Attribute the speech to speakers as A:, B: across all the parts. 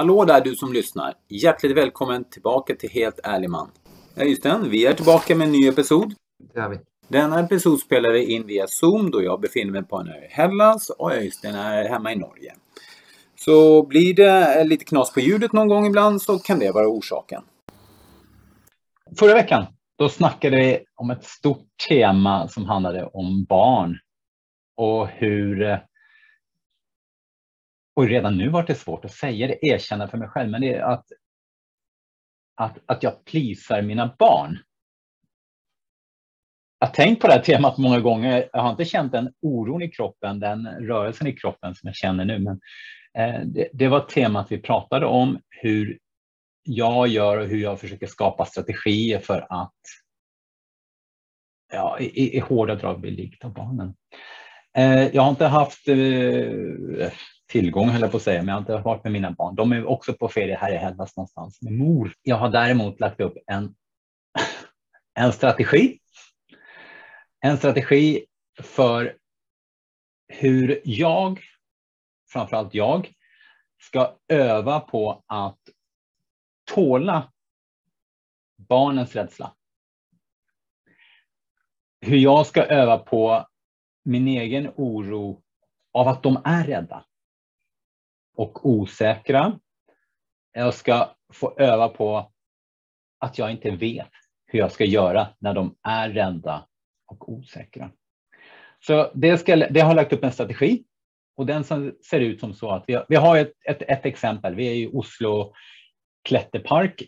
A: Hallå där du som lyssnar! Hjärtligt välkommen tillbaka till Helt ärlig man. Ja just det, vi är tillbaka med en ny episod.
B: Det är vi.
A: Denna episod spelar vi in via Zoom då jag befinner mig på en ö i Hellas och Öystein är hemma i Norge. Så blir det lite knas på ljudet någon gång ibland så kan det vara orsaken.
C: Förra veckan då snackade vi om ett stort tema som handlade om barn och hur och redan nu var det svårt att säga det, erkänna för mig själv, men det är att, att, att jag plisar mina barn. Jag har tänkt på det här temat många gånger. Jag har inte känt den oron i kroppen, den rörelsen i kroppen som jag känner nu. Men eh, det, det, var temat vi pratade om, hur jag gör och hur jag försöker skapa strategier för att ja, i, i hårda drag bli likt av barnen. Eh, jag har inte haft eh, tillgång, höll jag på att säga, men jag har inte varit med mina barn. De är också på ferie här i Hellas någonstans med mor. Jag har däremot lagt upp en, en strategi. En strategi för hur jag, framförallt jag, ska öva på att tåla barnens rädsla. Hur jag ska öva på min egen oro av att de är rädda och osäkra. Jag ska få öva på att jag inte vet hur jag ska göra när de är rädda och osäkra. Så det, ska, det har lagt upp en strategi och den ser ut som så att vi har, vi har ett, ett, ett exempel. Vi är i Oslo klätterpark.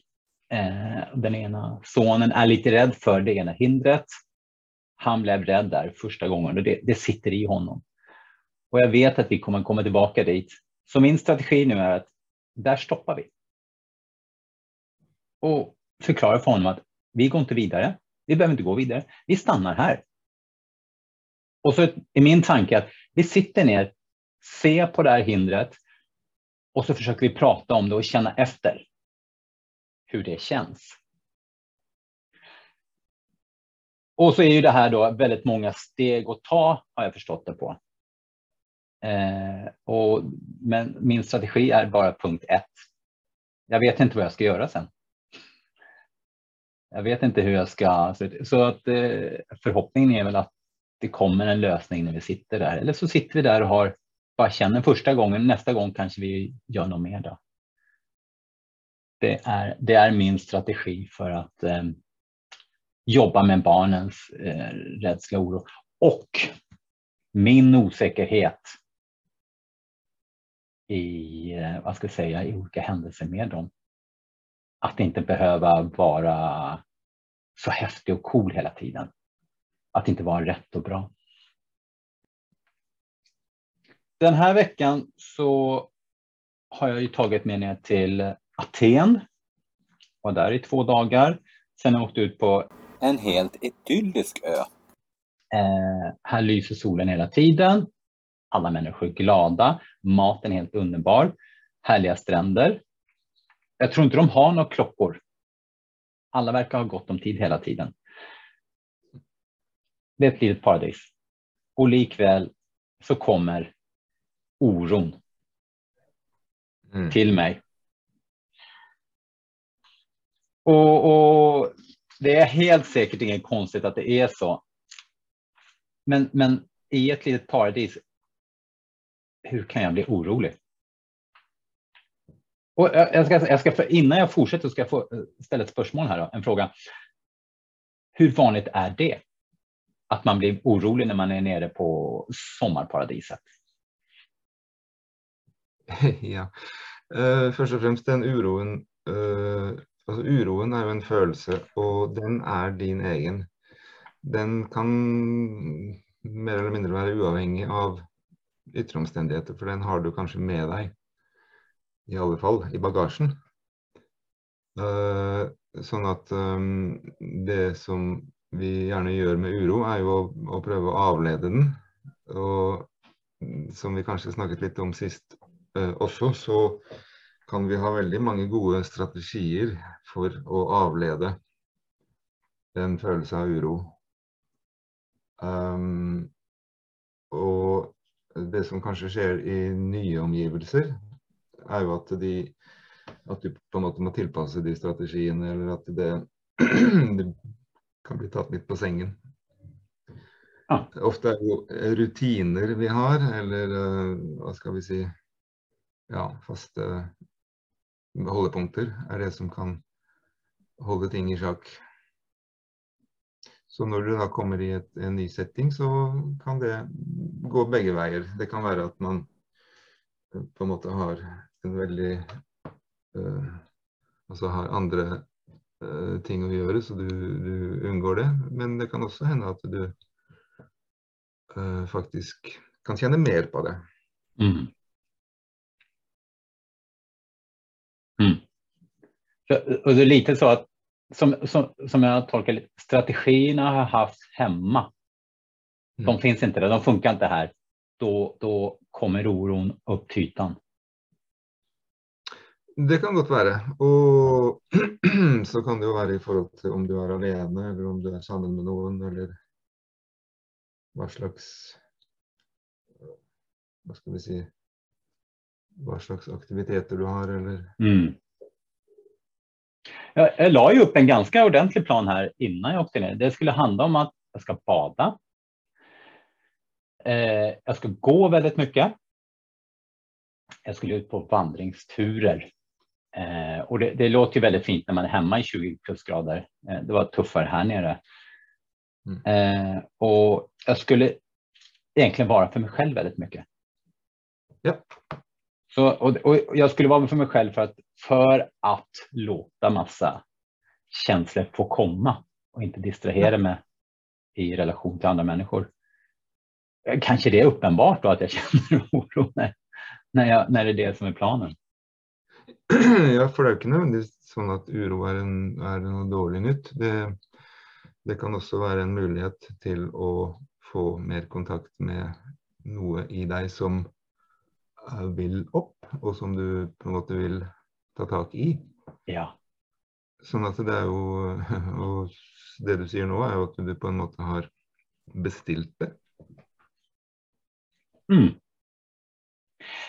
C: Eh, den ena sonen är lite rädd för det ena hindret. Han blev rädd där första gången och det, det sitter i honom. Och jag vet att vi kommer komma tillbaka dit så min strategi nu är att där stoppar vi. Och förklarar för honom att vi går inte vidare. Vi behöver inte gå vidare. Vi stannar här. Och så är min tanke att vi sitter ner, ser på det här hindret och så försöker vi prata om det och känna efter hur det känns. Och så är ju det här då väldigt många steg att ta, har jag förstått det på. Eh, och, men min strategi är bara punkt ett. Jag vet inte vad jag ska göra sen. Jag vet inte hur jag ska... Så att eh, förhoppningen är väl att det kommer en lösning när vi sitter där. Eller så sitter vi där och har, bara känner första gången, nästa gång kanske vi gör något mer. Då. Det, är, det är min strategi för att eh, jobba med barnens eh, rädsla och oro. Och min osäkerhet i, eh, vad ska jag säga, i olika händelser med dem. Att inte behöva vara så häftig och cool hela tiden. Att inte vara rätt och bra. Den här veckan så har jag ju tagit mig ner till Aten. Var där i två dagar. Sen har jag åkt ut på
A: en helt idyllisk ö.
C: Eh, här lyser solen hela tiden. Alla människor glada. Maten helt underbar. Härliga stränder. Jag tror inte de har några klockor. Alla verkar ha gott om tid hela tiden. Det är ett litet paradis. Och likväl så kommer oron mm. till mig. Och, och, det är helt säkert inget konstigt att det är så. Men, men i ett litet paradis hur kan jag bli orolig? Och jag ska, jag ska innan jag fortsätter ska jag få eh, ställa ett spörsmål här, då, en fråga. Hur vanligt är det? Att man blir orolig när man är nere på sommarparadiset?
B: Ja, uh, först och främst den oron. Uh, eh, alltså oron är ju en känsla och den är din egen. Den kan mer eller mindre vara oavhängig av ytre omstendigheter, for den har du kanskje med deg. I alle fall i bagasjen. Uh, sånn at um, det som vi gjerne gjør med uro, er jo å, å, prøve å avlede den. Og som vi kanskje snakket litt om sist uh, også, så kan vi ha veldig mange gode strategier for å avlede en følelse av uro. Um, og det som kanskje skjer i nye omgivelser, er jo at de at du på en måte må tilpasse de strategiene, eller at det, det kan bli tatt litt på sengen.
C: Ja.
B: Ofte er det rutiner vi har, eller eh, hva skal vi si Ja, faste holdepunkter er det som kan holde ting i sjakk. Så når du da kommer i et, en ny setting, så kan det gå begge veier. Det kan være at man eh, på en måte har en veldig eh, Altså har andre eh, ting å gjøre, så du, du unngår det. Men det kan også hende at du eh, faktisk kan kjenne mer på det.
C: Mm. Mm. Så, och det är lite så att som, som, som jag tolkar strategierna har haft hemma. De
B: Mm.
C: finns inte där, de funkar inte här. Då, då kommer oron upp till ytan.
B: Det kan godt være. Og så kan det jo være i forhold til om du er alene, eller om du er sammen med noen, eller hva slags Hva skal vi si Hva slags aktiviteter du har, eller
C: Mm. Jag, jag la ju upp en ganska ordentlig plan här innan jag åkte ner. Det skulle handla om att jag ska bada. Eh, jag ska gå väldigt mycket. Jag skulle ut på vandringsturer. Eh, och det, det låter ju väldigt fint när man är hemma i 20 plusgrader. Eh, det var tuffare här nere.
B: Mm.
C: Eh, och jag skulle egentligen vara för mig själv väldigt mycket.
B: Ja.
C: Så, och, och jag skulle vara för mig själv för att, för att låta massa känslor få komma och inte distrahera mig i relation till andra människor. Eh, Kanske det är uppenbart då att jag känner oro när, när, jag, när det är det som är planen.
B: Ja, for det er jo ikke nødvendigvis sånn at uro er, en, er noe dårlig nytt. Det, det kan også være en mulighet til å få mer kontakt med noe i deg som vil opp, og som du på en måte vil ta tak i.
C: Ja.
B: Sånn at det er jo Og det du sier nå, er jo at du på en måte har bestilt det.
C: Mm.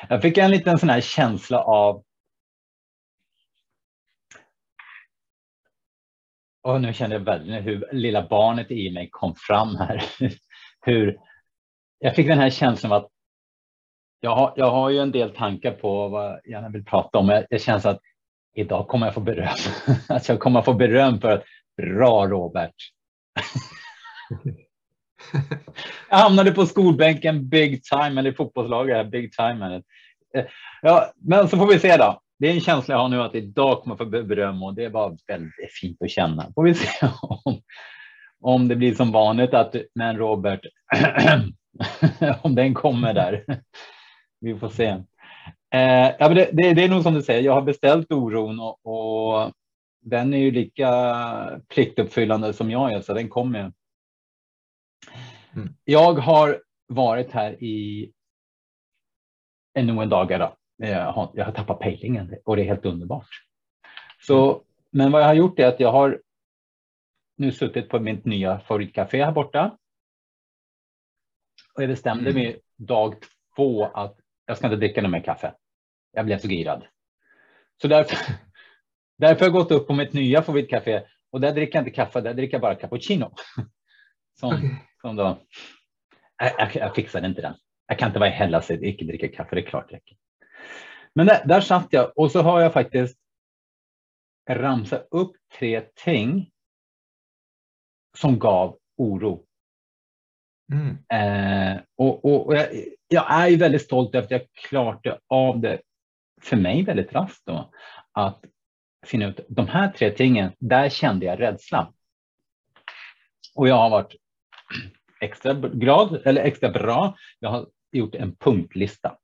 C: Jag fick en liten sån här känsla av Och nu kände jag verkligen hur lilla barnet i mig kom fram här. Hur jag fick den här känslan av att jag har, jag har ju en del tankar på vad jag gärna vill prata om. Jag, jag känner att idag kommer jag få beröm. Att jag kommer få beröm för att bra Robert. Jag hamnade på skolbänken big time, eller i fotbollslaget här, big time. Eh, Ja, men så får vi se då. Det är en känsla jag har nu att idag kommer jag få beröm och det är bara väldigt fint att känna. Får vi se om, om det blir som vanligt att, men Robert, om den kommer där. Vi får se. Eh, ja, men det, det, det är nog som du säger, jag har beställt oron och, och den är ju lika pliktuppfyllande som jag är, så den kommer. ju.
B: Mm.
C: Jag har varit här i ännu en dag. Då. Jag, har, jag har tappat pejlingen och det är helt underbart. Så, men vad jag har gjort är att jag har nu suttit på mitt nya favoritcafé här borta. Och jag bestämde
B: Mm.
C: mig dag två att jag ska inte dricka någon mer kaffe. Jag blev så girad. Så därför, därför har jag gått upp på mitt nya favoritcafé och där dricker jag inte kaffe, där dricker jag bara cappuccino. Som,
B: Okej.
C: som då, jag, jag, jag fixade inte den. Jag kan inte vara i Hellas och icke dricka kaffe, det är klart det räcker. Men där, där satt jag och så har jag faktiskt ramsat upp tre ting som gav oro.
B: Mm.
C: Eh, och och, och jag, jag är ju väldigt stolt över att jag klarade av det för mig väldigt raskt då. Att finna ut de här tre tingen, där kände jag rädsla. Och jag har varit extra glad eller extra bra. Jag har gjort en punktlista.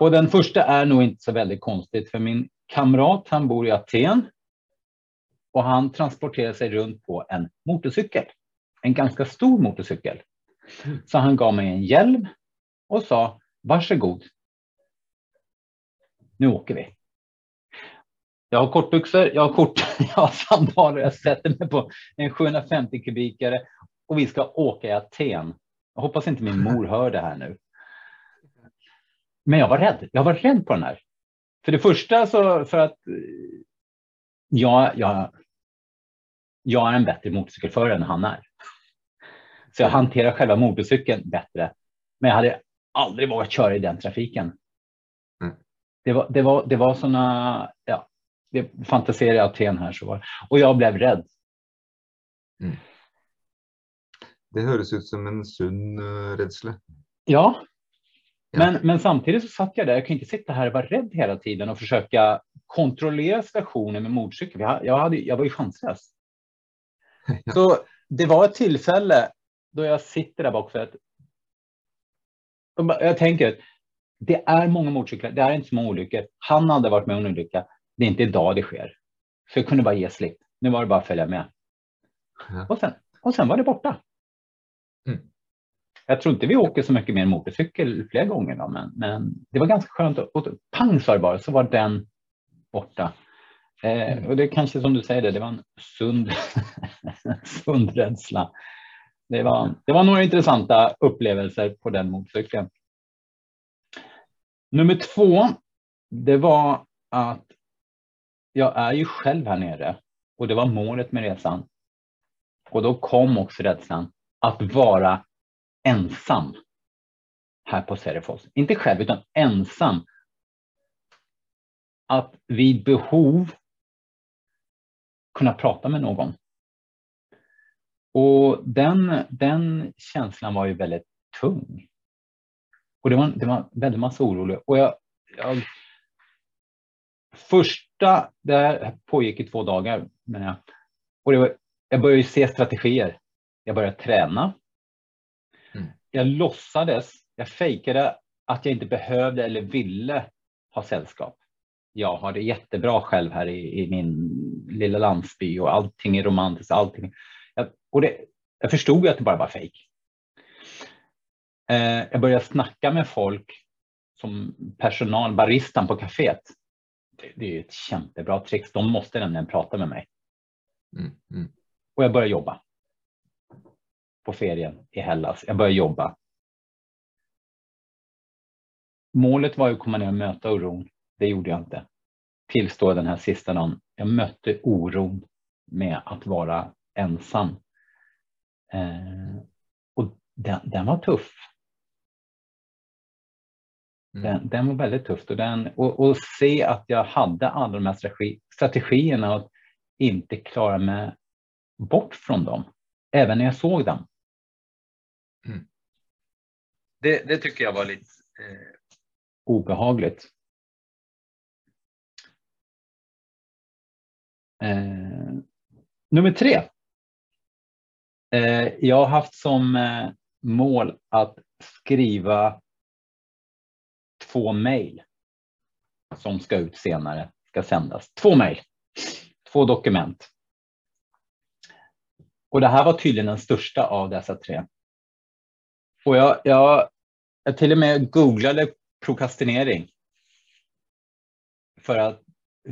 C: Och den första är nog inte så väldigt konstigt för min kamrat, han bor i Aten. Och han transporterar sig runt på en motorcykel. En ganska stor motorcykel. Så han gav mig en hjälm och sa varsågod. Nu åker vi. Jag har kortbyxor, jag har kort, jag har sandaler, jag sätter mig på en 750 kubikare och vi ska åka i Aten. Jag hoppas inte min mor hör det här nu. Men jag var rädd. Jag var rädd på den här. För det första så för att eh, jag, jag, jag är en bättre motorcykelförare än han är. Så jag hanterar själva motorcykeln bättre. Men jag hade aldrig vågat köra i den trafiken.
B: Mm.
C: Det var, det var, det var sådana, ja, det fantiserar i Aten här så var Och jag blev rädd.
B: Det høres ut som en sunn uh, redsle.
C: Ja.
B: Ja.
C: Men, men samtidigt så satt jag där, jag kan inte sitta här och vara rädd hela tiden och försöka kontrollera situationen med motorcykel. Jag, jag, hade, jag var ju chanslös.
B: Ja.
C: Så det var ett tillfälle då jag sitter där bak för att jag tänker att det är många motorcyklar, det är inte så många olyckor. Han hade varit med om en olycka. Det är inte idag det sker. Så jag kunde bara ge slipp. Nu var det bara att följa med.
B: Ja.
C: Och, sen, och sen var det borta.
B: Mm.
C: Jag tror inte vi åker så mycket mer motorcykel flera gånger, då, men, men det var ganska skönt. att- Och pang sa det bara, så var den borta. Eh, och det är kanske som du säger, det, det var en sund, sund rädsla. Det var, det var några intressanta upplevelser på den motorcykeln. Nummer två, det var att jag är ju själv här nere och det var målet med resan. Och då kom också rädslan att vara ensam här på Serifos. Inte själv, utan ensam. Att vid behov kunna prata med någon. Och den, den känslan var ju väldigt tung. Och det var, det var väldigt massa orolig. Och jag, jag, första, det här pågick i två dagar, men jag, och det var, jag började se strategier. Jag började träna.
B: Mm.
C: Jag låtsades, jag fejkade att jag inte behövde eller ville ha sällskap. Jag har det jättebra själv här i, i min lilla landsby och allting är romantiskt. Allting. Jag, och det, jag förstod ju att det bara var fejk. Eh, jag började snacka med folk som personal, baristan på kaféet. Det, det är ju ett jättebra trick. De måste nämligen prata med mig.
B: Mm, mm.
C: Och jag började jobba. På ferien i Hellas. Jag började jobba. Målet var ju att komma ner och möta oron. Det gjorde jag inte. Tillstå den här sista dagen. Jag mötte oron med att vara ensam. Eh, och den, den var tuff.
B: Mm.
C: Den, den var väldigt tuff. Och, den, och, och se att jag hade alla de här strategi, strategierna och inte klara mig bort från dem. Även när jag såg dem.
B: Mm.
C: Det, det tycker jag var lite eh, obehagligt. Eh, nummer tre. Eh, jag har haft som eh, mål att skriva två mejl som ska ut senare, ska sändas. Två mejl, två dokument. Och det här var tydligen den största av dessa tre. Och jag, jag, jag till och med googlade prokrastinering. För att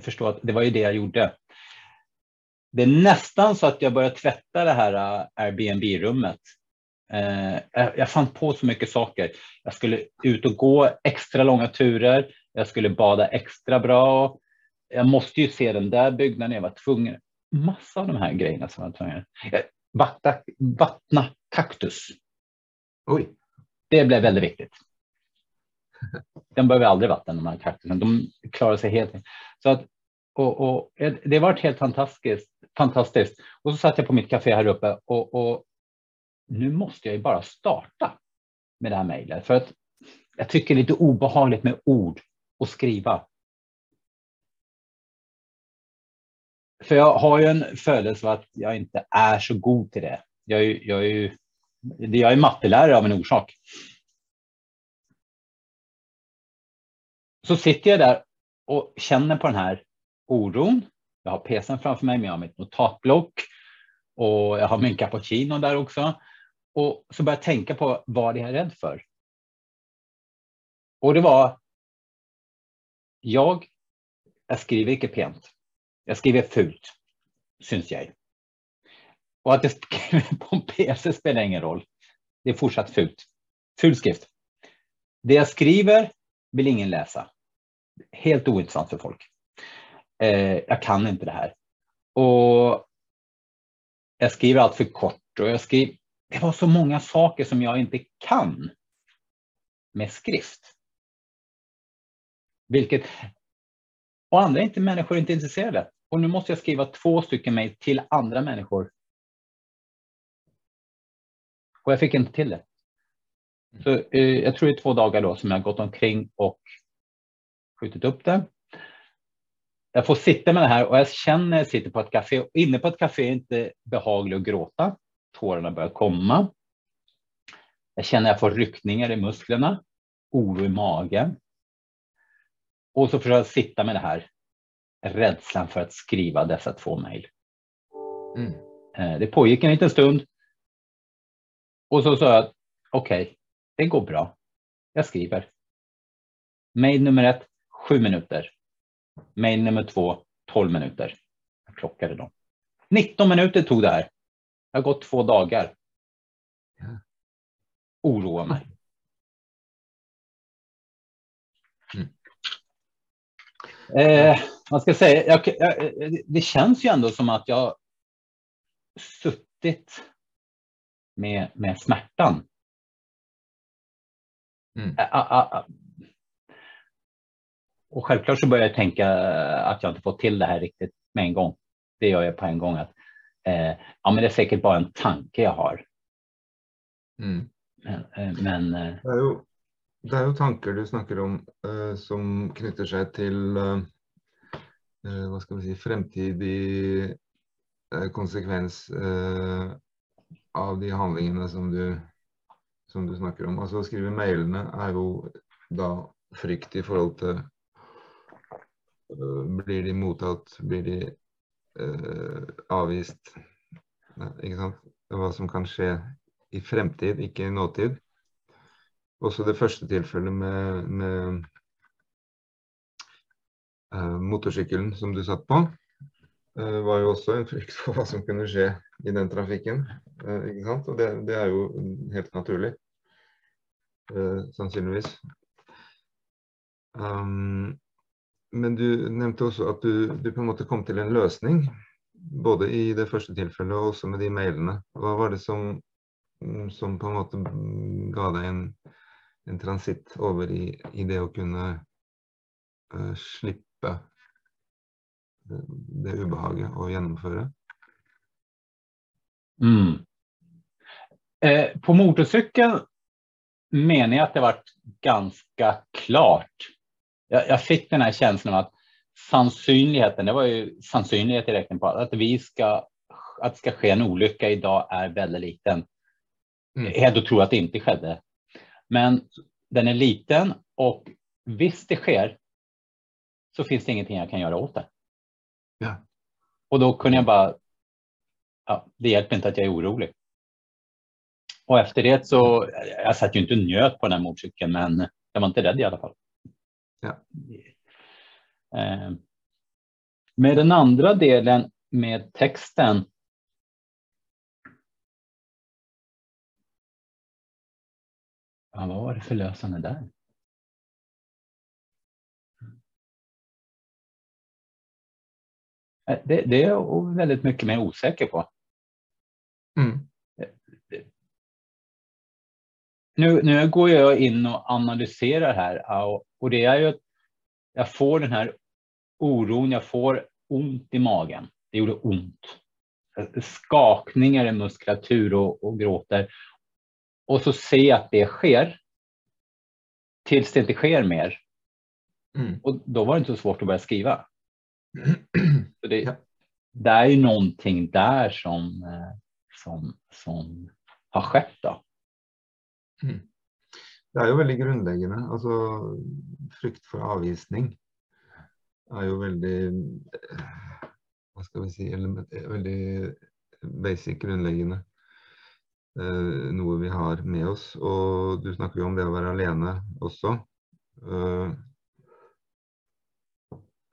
C: förstå att det var ju det jag gjorde. Det är nästan så att jag började tvätta det här äh, Airbnb-rummet. Eh, jag, fann på så mycket saker. Jag skulle ut och gå extra långa turer. Jag skulle bada extra bra. Jag måste ju se den där byggnaden. Jag var tvungen. Massa av de här grejerna som jag var tvungen. Jag, vattna, vattna kaktus.
B: Oj.
C: Det blev väldigt viktigt. Den behöver aldrig vatten, de här kaktusen. De klarar sig helt. Så att, och, och, det har varit helt fantastiskt, fantastiskt. Och så satt jag på mitt café här uppe och, och nu måste jag ju bara starta med det här mejlet. För att jag tycker det är lite obehagligt med ord och skriva. För jag har ju en födelse att jag inte är så god till det. Jag är, jag är ju jag är mattelärare av en orsak. Så sitter jag där och känner på den här oron. Jag har PCn framför mig, men jag har mitt notatblock och jag har min cappuccino där också. Och så började jag tänka på vad jag är rädd för. Och det var. Jag, jag skriver inte pent. Jag skriver fult, syns jag. Och att jag skriver på en PC spelar ingen roll. Det är fortsatt fult. Ful skrift. Det jag skriver vill ingen läsa. Helt ointressant för folk. Eh, jag kan inte det här. Och jag skriver allt för kort och jag skriver, det var så många saker som jag inte kan med skrift. Vilket, och andra inte människor är inte intresserade. Och nu måste jag skriva två stycken mejl till andra människor. Och jag fick inte till det. Så, eh, jag tror det är två dagar då som jag gått omkring och skjutit upp det. Jag får sitta med det här och jag känner när jag sitter på ett café. Inne på ett café är inte behagligt att gråta. Tårarna börjar komma. Jag känner att jag får ryckningar i musklerna, oro i magen. Och så försöker jag sitta med det här, rädslan för att skriva dessa två mejl.
B: Mm.
C: Eh, Det pågick en liten stund. Och så sa jag, okej, okay, det går bra. Jag skriver. Mejl nummer ett, sju minuter. Mejl nummer två, 12 minuter. Jag klockade dem. 19 minuter tog det här. Det har gått två dagar.
B: Ja.
C: Oroar mig.
B: Mm.
C: Eh, vad ska säga? Jag, jag, det känns ju ändå som att jag suttit med, med smärtan.
B: Mm.
C: Och självklart så börjar jag tänka att jag inte fått till det här riktigt med en gång. Det gör jag på en gång. att eh, ja, men Det är säkert bara en tanke jag har.
B: Mm.
C: Men, eh, men eh,
B: Det er jo, det er jo tanker du snakker om eh, som knytter seg til eh, eh, hva skal vi si, fremtidig eh, konsekvens eh, av de handlingene som du, som du snakker om. Altså Å skrive mailene er jo da frykt i forhold til eh, blir de mottatt? Blir de eh, avvist? Ikke sant? Hva som kan skje i fremtid, ikke i nåtid. Også det første tilfellet med, med eh, motorsykkelen som du satt på, eh, var jo også en frykt for hva som kunne skje i den trafikken. eh, ikke sant? Og det, det er jo helt naturlig, eh, sannsynligvis. Um, men du nevnte også at du, du på en måte kom til en løsning, både i det første tilfellet og også med de mailene. Hva var det som, mm, som på en måte ga deg en, en transitt over i, i det å kunne uh, slippe eh, det, det ubehaget å gjennomføre?
C: Mm. Eh, på motorcykeln menar jag att det varit ganska klart. Jag, jag fick den här känslan av att sannsynligheten, det var ju sannsynlighet i räkning på att vi ska, att det ska ske en olycka idag är väldigt liten.
B: Mm.
C: Helt tro att det inte skedde. Men den är liten och visst det sker så finns det ingenting jag kan göra åt det.
B: Ja.
C: Och då kunde jag bara, ja, det hjälper inte att jag är orolig. Och efter det så, jag satt ju inte och njöt på den här motorcykeln, men jag var inte rädd i alla fall.
B: Ja.
C: Eh, med den andra delen med texten. Ja, vad var det för lösande där? Eh, Det, det är jag väldigt mycket mer osäker på.
B: Mm.
C: Nu, nu går jag in och analyserar här och- och det är ju att jag får den här oron, jag får ont i magen. Det gjorde ont. Skakningar i muskulatur och, och gråter. Och så ser jag att det sker. Tills det inte sker mer.
B: Mm.
C: Och då var det inte så svårt att börja skriva. Så det,
B: Ja.
C: det är ju någonting där som, eh, som, som har skett. Då.
B: Det er jo veldig grunnleggende. Altså frykt for avvisning er jo veldig Hva skal vi si element, Veldig basic, grunnleggende. Eh, noe vi har med oss. Og du snakker jo om det å være alene også. Eh,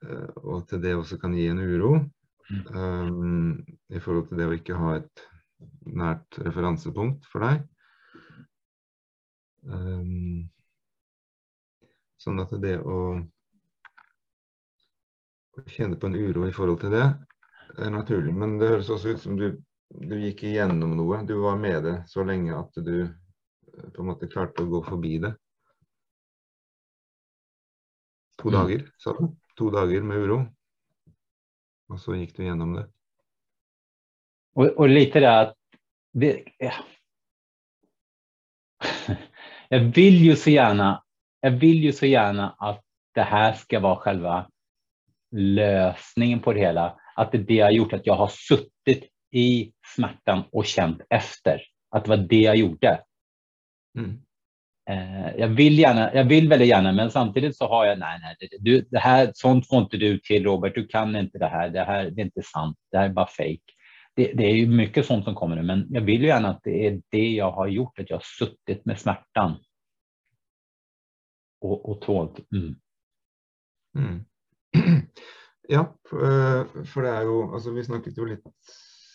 B: eh, og at det også kan gi en uro. eh, I forhold til det å ikke ha et nært referansepunkt for deg. Um, sånn at det å å kjenne på en uro i forhold til det er naturlig. Men det høres også ut som du, du gikk igjennom noe. Du var med det så lenge at du eh, på en måte klarte å gå forbi det. To
C: Mm.
B: dager, sa du? To dager med uro. Og så gikk du gjennom det.
C: Och, och lite det att det, jag vill ju så gärna, jag vill ju så gärna att det här ska vara själva lösningen på det hela. Att det, det har gjort att jag har suttit i smärtan och känt efter. Att det var det jag gjorde.
B: Mm.
C: Eh, jag vill gärna, jag vill väldigt gärna, men samtidigt så har jag, nej, nej, det, du, det här, sånt får inte du till Robert, du kan inte det här, det här det är inte sant, det här är bara fake. Det, det är ju mycket sånt som kommer nu, men jag vill ju gärna att det är det jag har gjort, att jag har suttit med smärtan. Och, och tålt. Mm.
B: Mm. Ja, eh, for det er jo Altså, vi snakket jo litt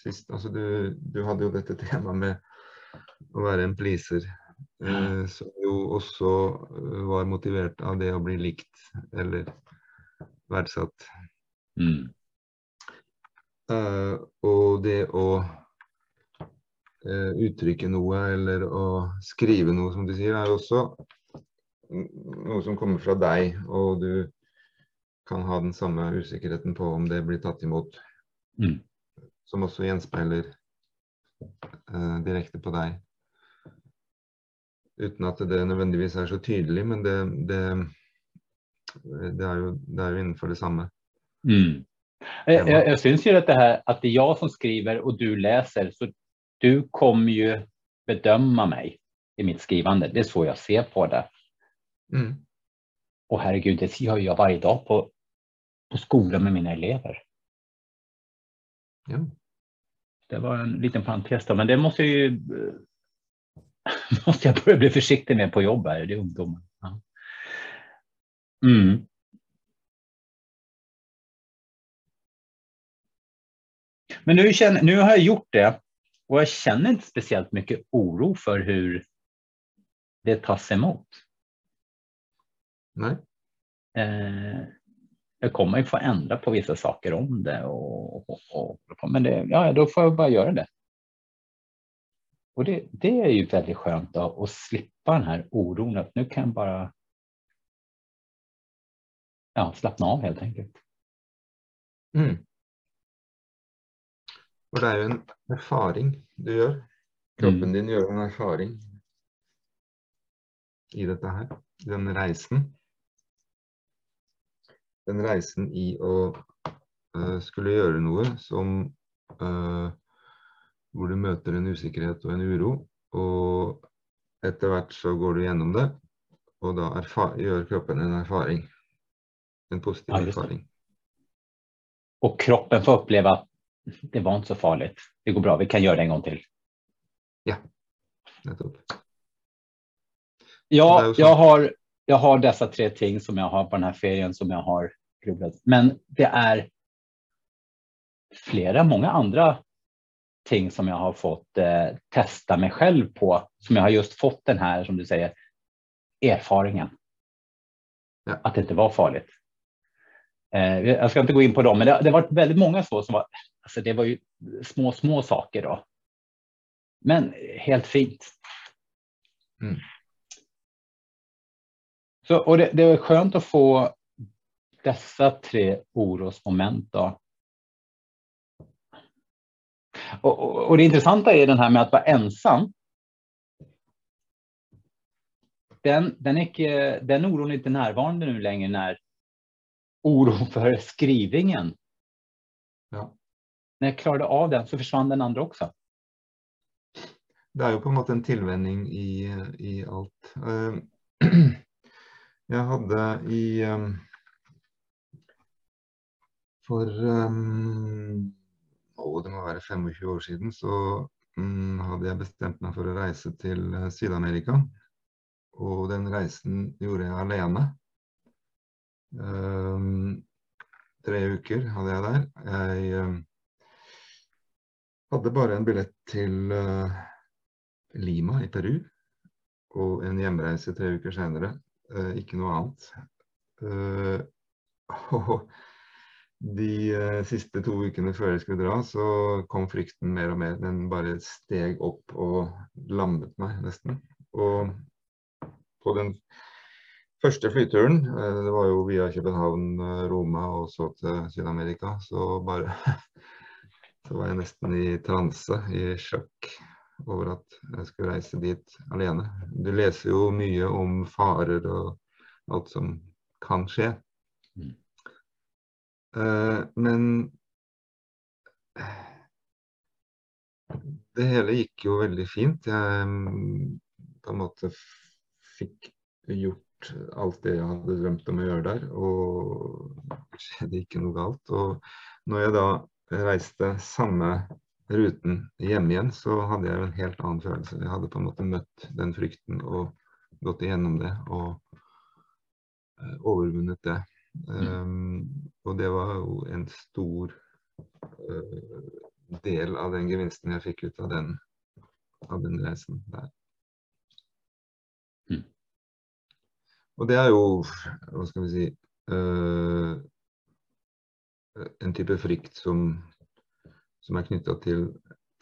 B: sist Altså, du, du hadde jo dette temaet med å være en pleaser. Eh, som jo også eh, var motivert av det å bli likt eller verdsatt.
C: Mm.
B: Eh, og det å eh, uttrykke noe eller å skrive noe, som du sier, er jo også noe som kommer fra deg, og du kan ha den samme usikkerheten på om det blir tatt imot,
C: Mm.
B: som også gjenspeiler eh, direkte på deg. Uten at det nødvendigvis er så tydelig, men det, det, det, er, jo, det er jo innenfor det samme.
C: Mm. Jag, jag, jag syns ju att det här att det är jag som skriver och du läser, så du kommer ju bedöma mig i mitt skrivande. Det är så jag ser på det.
B: Mm.
C: Och herregud, det gör jag varje dag på, på skolan med mina elever.
B: Ja.
C: Det var en liten parentes då, men det måste jag ju eh, måste jag börja bli försiktig med på jobb här, det är ungdomar. Ja. Mm. Men nu, känner, nu har jag gjort det och jag känner inte speciellt mycket oro för hur det tas emot.
B: Nei?
C: Eh, jag kommer ju få ändra på vissa saker om det. Och, och, och, men det, ja, då får jag bara göra det. Och det, det är ju väldigt skönt då, att slippa den här oron. Att nu kan jag bara ja, slappna av helt enkelt.
B: Mm. For det er jo en erfaring du gjør. Kroppen din gjør en erfaring i dette her. Den reisen. Den reisen i å eh, skulle gjøre noe som eh, Hvor du møter en usikkerhet og en uro. Og etter hvert så går du gjennom det, og da erfa- gjør kroppen en erfaring. En positiv erfaring.
C: Och kroppen får uppleva att det var inte så farligt. Det går bra, vi kan göra det en gång till. Ja,
B: så.
C: jag har, jag har dessa tre ting som jag har på den här ferien som jag har grubblat. Men det är flera, många andra ting som jag har fått eh, testa mig själv på. Som jag har just fått den här, som du säger, erfaringen.
B: Ja.
C: Att det inte var farligt. Eh, jag ska inte gå in på dem, men det, det har varit väldigt många så som var, alltså det var ju små, små saker då. Men helt fint.
B: Mm.
C: Så, och det, det är skönt att få dessa tre orosmoment. Då. Och, och, och det intressanta är den här med att vara ensam. Den, den, är den oron är inte närvarande nu längre när oron för skrivningen.
B: Ja.
C: När jag klarade av den så försvann den andra också.
B: Det er jo på en måte en tilvenning i, i alt. Eh, Jeg hadde i eh, For um, å, det må være 25 år siden, så mm, hadde jeg bestemt meg for å reise til eh, Syd-Amerika. Og den reisen gjorde jeg alene. Um, tre uker hadde jeg der. Jeg um, ehm, hadde bare en billett til eh, Lima i Peru og en hjemreise tre uker senere. Eh, ikke noe annet. Og de eh, siste to ukene før jeg skulle dra, så kom frykten mer og mer. Den bare steg opp og lammet meg nesten. Og på den første flyturen, eh, det var jo via København, eh, Roma og så til Syd-Amerika, så bare Så var jeg nesten i transe, i sjokk over at jeg skulle reise dit alene. Du leser jo mye om farer og alt som kan skje.
C: Mm.
B: Eh, men det hele gikk jo veldig fint. Jeg mm, på en måte fikk gjort alt det jeg hadde drømt om å gjøre der, og det skjedde ikke noe galt. Og når jeg da reiste samme ruten hjem igjen, så hadde jeg jo en helt annen følelse. Jeg hadde på en måte møtt den frykten og gått igjennom det og eh, overvunnet det. Um, og det var jo en stor uh, del av den gevinsten jeg fikk ut av den, av den reisen der. Og det er jo, hva skal vi si uh, eh, en type frykt som, som er knytta til,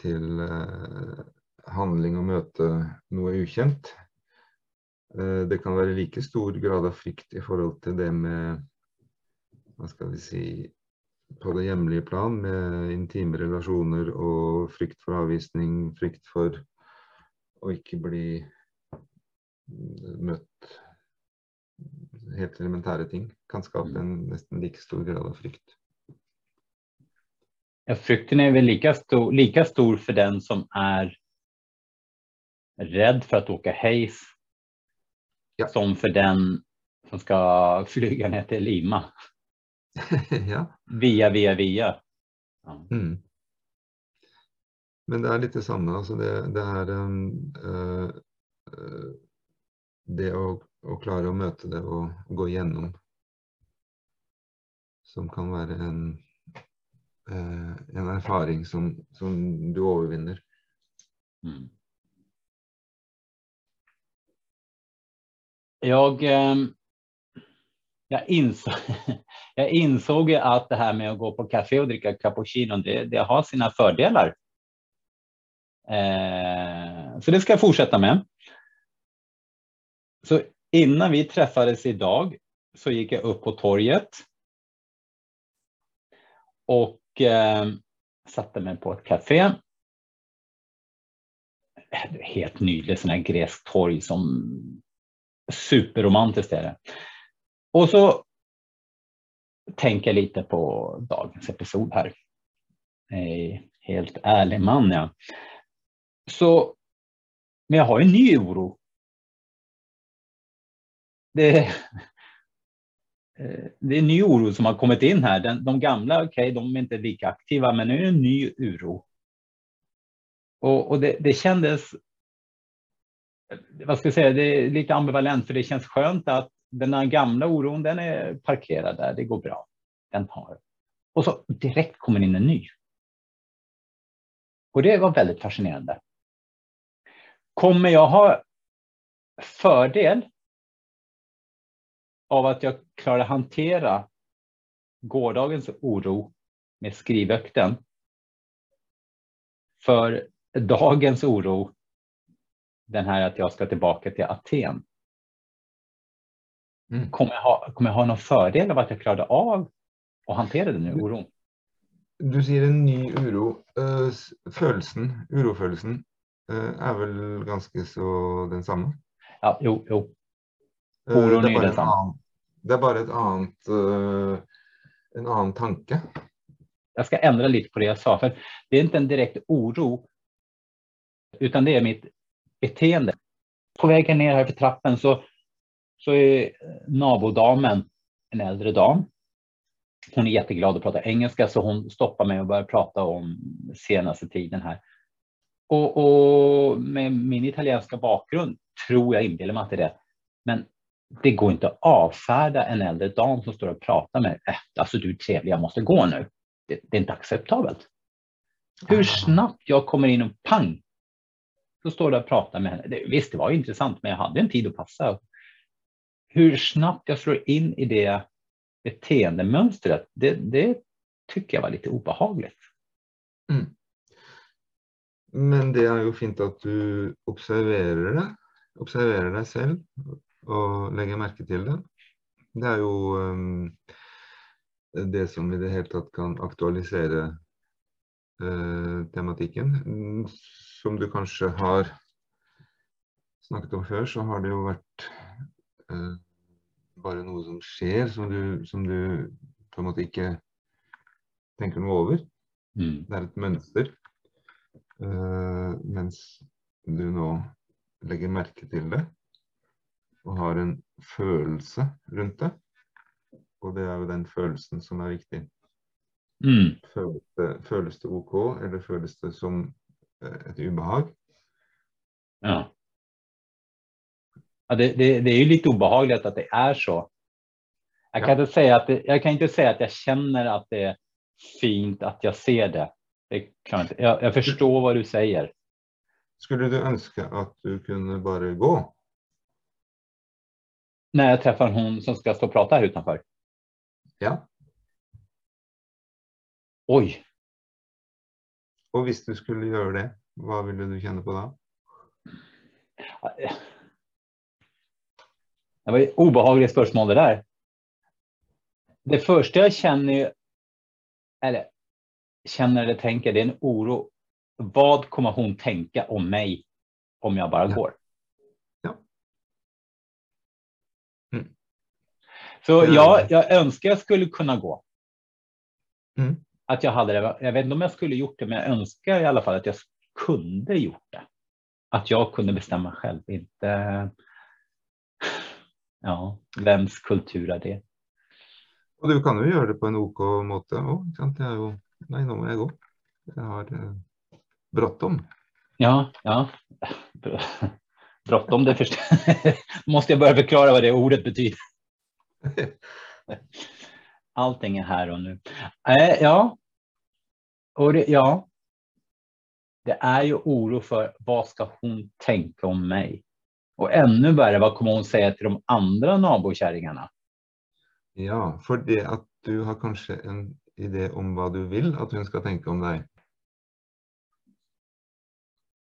B: til uh, eh, handling og møte noe ukjent. Uh, eh, det kan være like stor grad av frykt i forhold til det med hva skal vi si på det hjemlige plan, med intime relasjoner og frykt for avvisning, frykt for å ikke bli møtt helt elementære ting, kan skape en nesten like stor grad av frykt.
C: Ja, frykten är väl lika stor, lika stor för den som är rädd för att åka hejs
B: Ja.
C: som för den som ska flyga ner till Lima
B: ja.
C: via, via, via. Ja.
B: Mm. Men det litt det samme. Altså det, det er um, uh, uh, Det å, klara klare å møte det og gå gjennom som kan være en, eh, en erfaring som, som du overvinner.
C: Mm. Jag, ehm, jag, insåg, jag insåg att det här med att gå på café och dricka cappuccino, det, det har sina fördelar. Eh, så det ska jag fortsätta med. Så innan vi träffades idag så gick jag upp på torget. Och eh, satte mig på ett café. Helt nyligt, sån här gresk torg som superromantiskt är det. Och så tänker jag lite på dagens episod här. Eh, helt ärlig man ja. Så, men jag har en ny oro. Det, eh, det är en ny oro som har kommit in här. Den, de gamla, okej, okay, de är inte lika aktiva, men nu är det en ny oro. Och, och det, det kändes, vad ska jag säga, det är lite ambivalent, för det känns skönt att den här gamla oron, den är parkerad där, det går bra. Den tar. Och så direkt kommer in en ny. Och det var väldigt fascinerande. Kommer jag ha fördel av att jag klarar hantera gårdagens oro med skrivökten för dagens oro, den här att jag ska tillbaka till Aten. Mm. Kommer, jag ha, kommer jag ha någon fördel av att jag klarade av att hantera den nu oron?
B: Du sier en ny uro. Uh, følelsen, urofølelsen, uh, er vel ganske så den samme?
C: Ja, jo, jo.
B: Uh, det, er bare annen, det er bare et annet en annen tanke.
C: Jag ska ändra lite på det jag sa, för det är inte en direkt oro, utan det är mitt beteende. På vägen ner här för trappen så, så är nabodamen en äldre dam. Hon är jätteglad att prata engelska så hon stoppar mig och börjar prata om senaste tiden här. Och, och med min italienska bakgrund tror jag inbillar mig att det är det. Men det går inte att avfärda en äldre dam som står och pratar med äh, alltså du är trevlig, jag måste gå nu. Det, det är inte acceptabelt. Hur snabbt jag kommer in och pang, så står där och pratar med henne. Visst, det var intressant, men jag hade en tid att passa. Hur snabbt jag slår in i det beteendemönstret, det, det tycker jag var lite obehagligt.
B: Mm. Men det er jo fint at du observerer det. Observerer deg selv og legger merke til det. Det er jo um, det som i det hele tatt kan aktualisere uh, tematikken. Mm, Som du kanskje har snakket om før, så har det jo vært uh, bare noe som skjer, som du, som du på en måte ikke tenker noe over.
C: Mm.
B: Det er et mønster. Eh, mens du nå legger merke til det og har en følelse rundt det. Og det er jo den følelsen som er viktig.
C: Mm.
B: Føles det, føles det OK, eller føles det som eh, et ubehag?
C: Ja. Ja, det, det, det är ju lite obehagligt att det är så. Jag kan,
B: Ja.
C: inte säga att det, jag kan inte säga att jag känner att det är fint att jag ser det. det kan jag, inte. Jag, jag förstår vad du säger.
B: Skulle du ønske at du kunne bare gå?
C: När jag träffar hon som ska stå och prata här utanför.
B: Ja.
C: Oj,
B: Og hvis du skulle gjøre det, hva ville du kjenne på da?
C: det var ett obehagligt spörsmål det där. Det första jag känner, ju- eller känner eller tänker, det är en oro. Vad kommer hon tänka om mig om jag bara går?
B: Ja. Mm.
C: Så
B: Ja.
C: jag, jag önskar jag skulle kunna gå.
B: Mm.
C: Att jag hade det. Jag vet inte om jag skulle gjort det, men jag önskar i alla fall att jag kunde gjort det. Att jag kunde bestämma själv, inte ja, vems kultur är det?
B: Og du kan jo gjøre det på en OK måte òg. Det er jo Nei, nå må jeg gå. Jeg har eh, bråttom.
C: Ja, ja. Bråttom, det förstår Måste jag börja förklara vad det ordet betyder? Allting är här och nu. Eh, ja. Och det, ja. Det är ju oro för vad ska hon tänka om mig? Och ännu värre, vad kommer hon säga till de andra nabokärringarna?
B: Ja, for det at du har kanskje en idé om hva du vil at hun skal tenke om deg.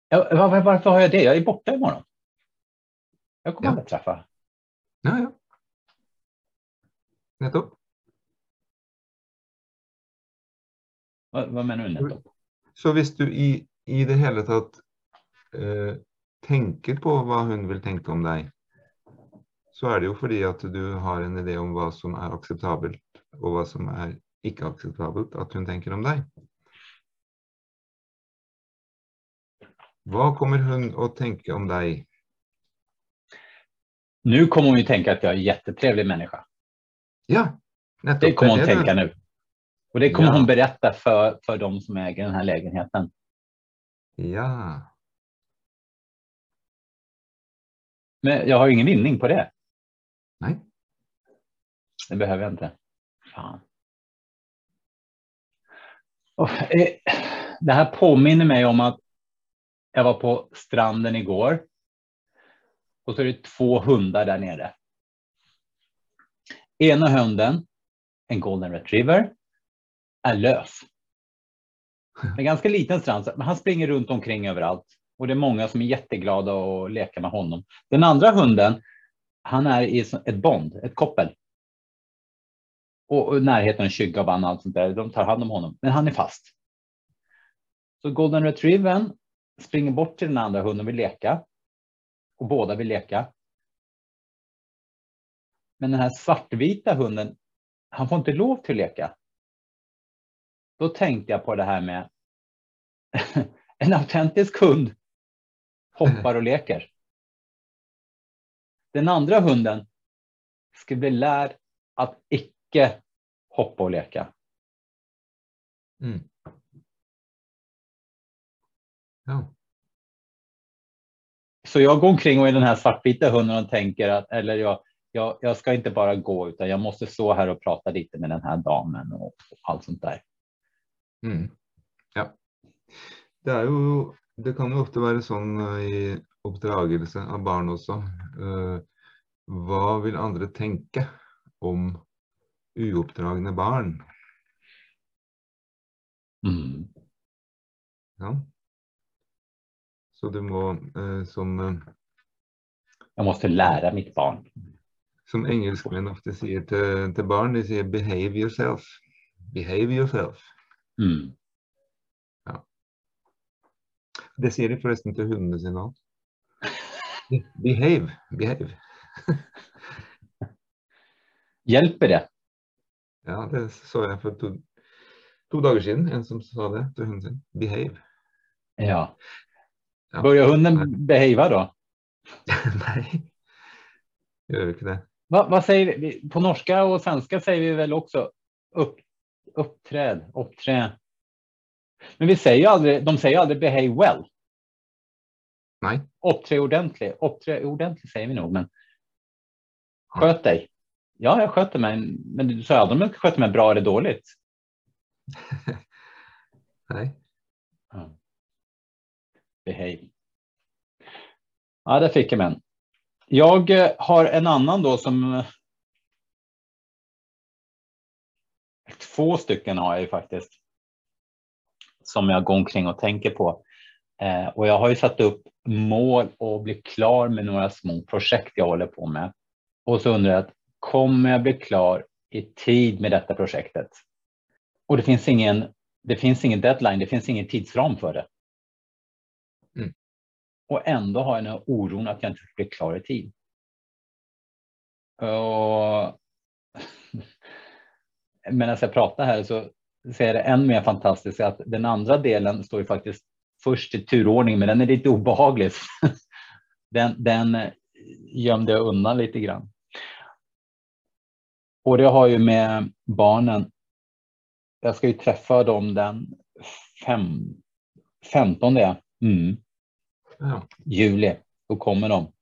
C: Ja, var- varför har jag det? Jag är borta imorgon. Jag kommer
B: Ja.
C: aldrig träffa.
B: Ja, ja. Nettopp.
C: Vad, vad menar du nettopp?
B: Så hvis du i, i det hele tatt eh, tenker på hva hun vil tenke om deg, så er det jo fordi at du har en idé om hva som er akseptabelt, og hva som er ikke akseptabelt at hun tenker om deg. Hva kommer hun å tenke om deg?
C: Nu kommer hon ju tänka att jag är en jättetrevlig människa.
B: Ja, nettopp.
C: Det kommer hon
B: det
C: tänka nu. Och det kommer
B: Ja.
C: hon berätta för, för de som äger den här lägenheten.
B: Ja.
C: Men jag har ingen vinning på det.
B: Nej.
C: Det behöver jag inte. Fan. Och, eh, det här påminner mig om att jag var på stranden igår. Och så är det två hundar där nere. Ena hunden, en golden retriever, är lös. En ganska liten strand, men han springer runt omkring överallt. Och det är många som är jätteglada att leka med honom. Den andra hunden, han är i ett bond, ett koppel. Och, närheten av kyggaban och allt sånt där. De tar hand om honom, men han är fast. Så golden retrievern springer bort till den andra hunden och vill leka. Och båda vill leka. Men den här svartvita hunden, han får inte lov till att leka. Då tänkte jag på det här med en autentisk hund hoppar och leker. Den andra hunden ska bli lärd att icke hoppa och leka.
B: Mm. Ja.
C: Så jag går omkring och är den här svartvita hunden och tänker att, eller jag, jag, jag ska inte bara gå utan jag måste stå här och prata lite med den här damen och, och allt sånt där.
B: Mm. Ja. Det er jo Det kan jo ofte være sånn eh, i oppdragelse av barn også. Eh, hva vil andre tenke om uoppdragne barn.
C: Mm.
B: Ja. Så du må, eh, som, eh,
C: Jag måste lära mitt barn.
B: Som engelskmenn ofte sier til, til barn, de sier 'behave yourself'. Behave yourself.
C: Mm.
B: Det sier de forresten til hundene sine òg. Behave, behave.
C: Hjälper det?
B: Ja, det så jeg for to, to dager siden. En som sa det til hunden sin. Behave.
C: Ja.
B: Ja.
C: Börjar hunden behava då?
B: Gjør vi ikke det.
C: Va, vad säger vi? På norska och svenska säger vi väl också upp, uppträd, uppträ. Men vi säger ju aldrig, de säger aldrig behave well.
B: Nei.
C: Uppträ ordentligt. Uppträ ordentligt säger vi nog, men sköt dig. Ja, jag sköter mig, men du sa aldrig om jag sköter mig bra eller dåligt.
B: Nei.
C: Ja. Behave. Ja, där fick jag en. Jag eh, har en annan då som. Eh, två stycken har jag ju faktiskt. Som jag går omkring och tänker på. Eh, och jag har ju satt upp mål och bli klar med några små projekt jag håller på med. Och så undrar jag kommer jag bli klar i tid med detta projektet? Och det finns ingen, det finns ingen deadline, det finns ingen tidsram för det. Och ändå har jag den här oron att jag inte ska bli klar i tid. Och... Medan jag pratar här så ser är det än mer fantastiskt att den andra delen står ju faktiskt först i turordning, men den är lite obehaglig. Den, den gömde jag undan lite grann. Och det har ju med barnen. Jag ska ju träffa dem den fem, 15 mm,
B: Ja.
C: juli. Då kommer de.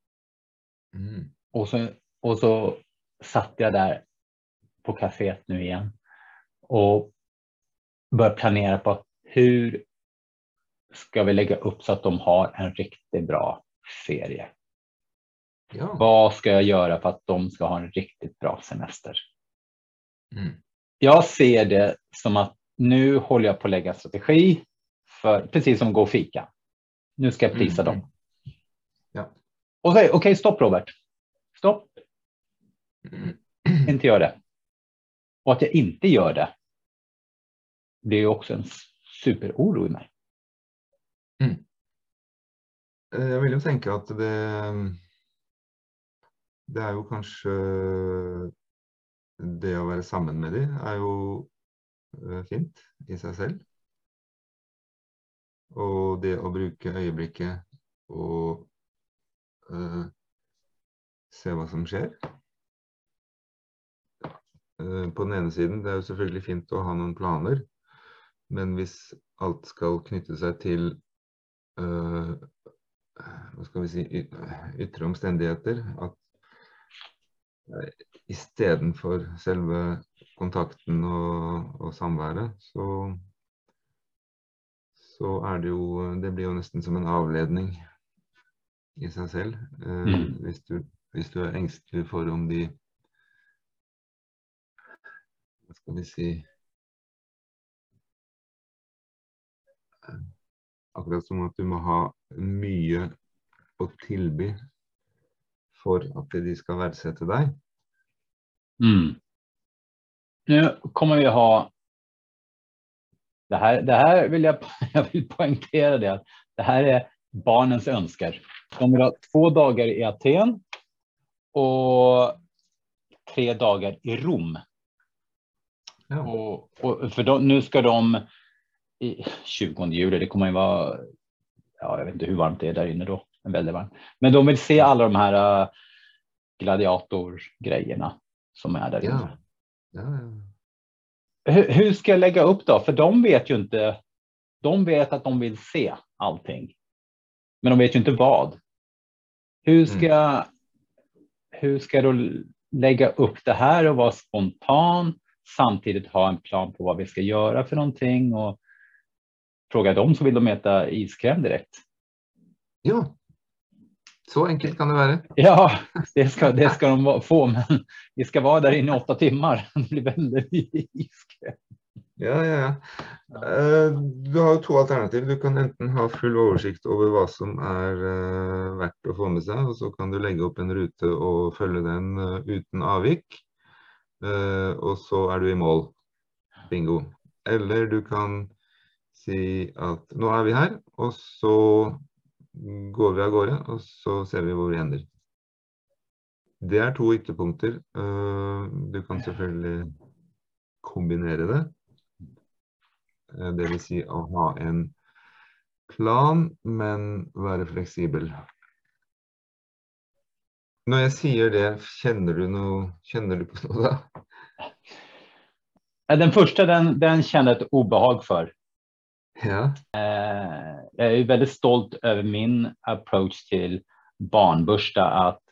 B: Mm.
C: Och så, och så satt jag där på kaféet nu igen och började planera på hur ska vi lägga upp så att de har en riktigt bra ferie.
B: ja.
C: Vad ska jag göra för att de ska ha en riktigt bra semester?
B: Mm.
C: Jag ser det som att nu håller jag på att lägga strategi för precis som gå och fika. Nu ska jag prisa
B: Mm.
C: dem.
B: Ja.
C: Och säg okej, stopp Robert. Stopp,
B: Mm.
C: inte gör det. Och att jag inte gör det. Det är ju också en superoro i mig.
B: Eh, Jeg vil jo tenke at det Det er jo kanskje Det å være sammen med dem er jo eh, fint i seg selv. Og det å bruke øyeblikket og uh, se hva som skjer. Eh, på den ene siden, det er jo selvfølgelig fint å ha noen planer, men hvis alt skal knytte seg til uh, hva skal vi si, yt- ytre omstendigheter. At istedenfor selve kontakten og, og samværet, så, så er det jo Det blir jo nesten som en avledning i seg selv. Eh,
C: Mm.
B: hvis, du, hvis du er engstelig for om de Hva skal vi si eh, Akkurat som at du må ha mye å tilby for at de skal verdsette deg.
C: Mm. Nu kommer vi ha. Det här, det här vill jag, jag vill poängtera det. att Det här är barnens önskar. De vill ha två dagar i Aten och tre dagar i Rom.
B: Ja.
C: Och, och för de, nu ska de i 20 juli, det kommer ju vara, ja, jag vet inte hur varmt det är där inne då, men väldigt varmt. Men de vill se alla de här uh, gladiatorgrejerna som är där inne.
B: Ja, ja.
C: Hur, hur ska jag lägga upp då? För de vet ju inte. De vet att de vill se allting, men de vet ju inte vad. Hur ska, hur ska då lägga upp det här och vara spontan samtidigt ha en plan på vad vi ska göra för någonting och fråga dem så vill de äta iskräm direkt.
B: ja. Så enkelt kan det være.
C: Ja, det ska, det ska de få, men vi ska vara där inne i åtta timmar. Det blir väldigt.
B: Ja, ja, ja. Eh, Du har to alternativ. Du kan enten ha full oversikt over hva som er eh, verdt å få med seg, og så kan du legge opp en rute og følge den eh, uten avvik. Og så er du i mål. Bingo. Eller du kan si at nå er vi her, og så går vi av gårde, og så ser vi hvor vi ender. Det er to ytterpunkter. Eh, du kan selvfølgelig kombinere det. Eh, det vil si å ha en plan, men være fleksibel. Når jeg sier det, kjenner du noe Kjenner du på noe da?
C: Eh, den första, den, den kände jag ett obehag för.
B: Ja.
C: Eh, Jag är väldigt stolt över min approach till barnbörsta, att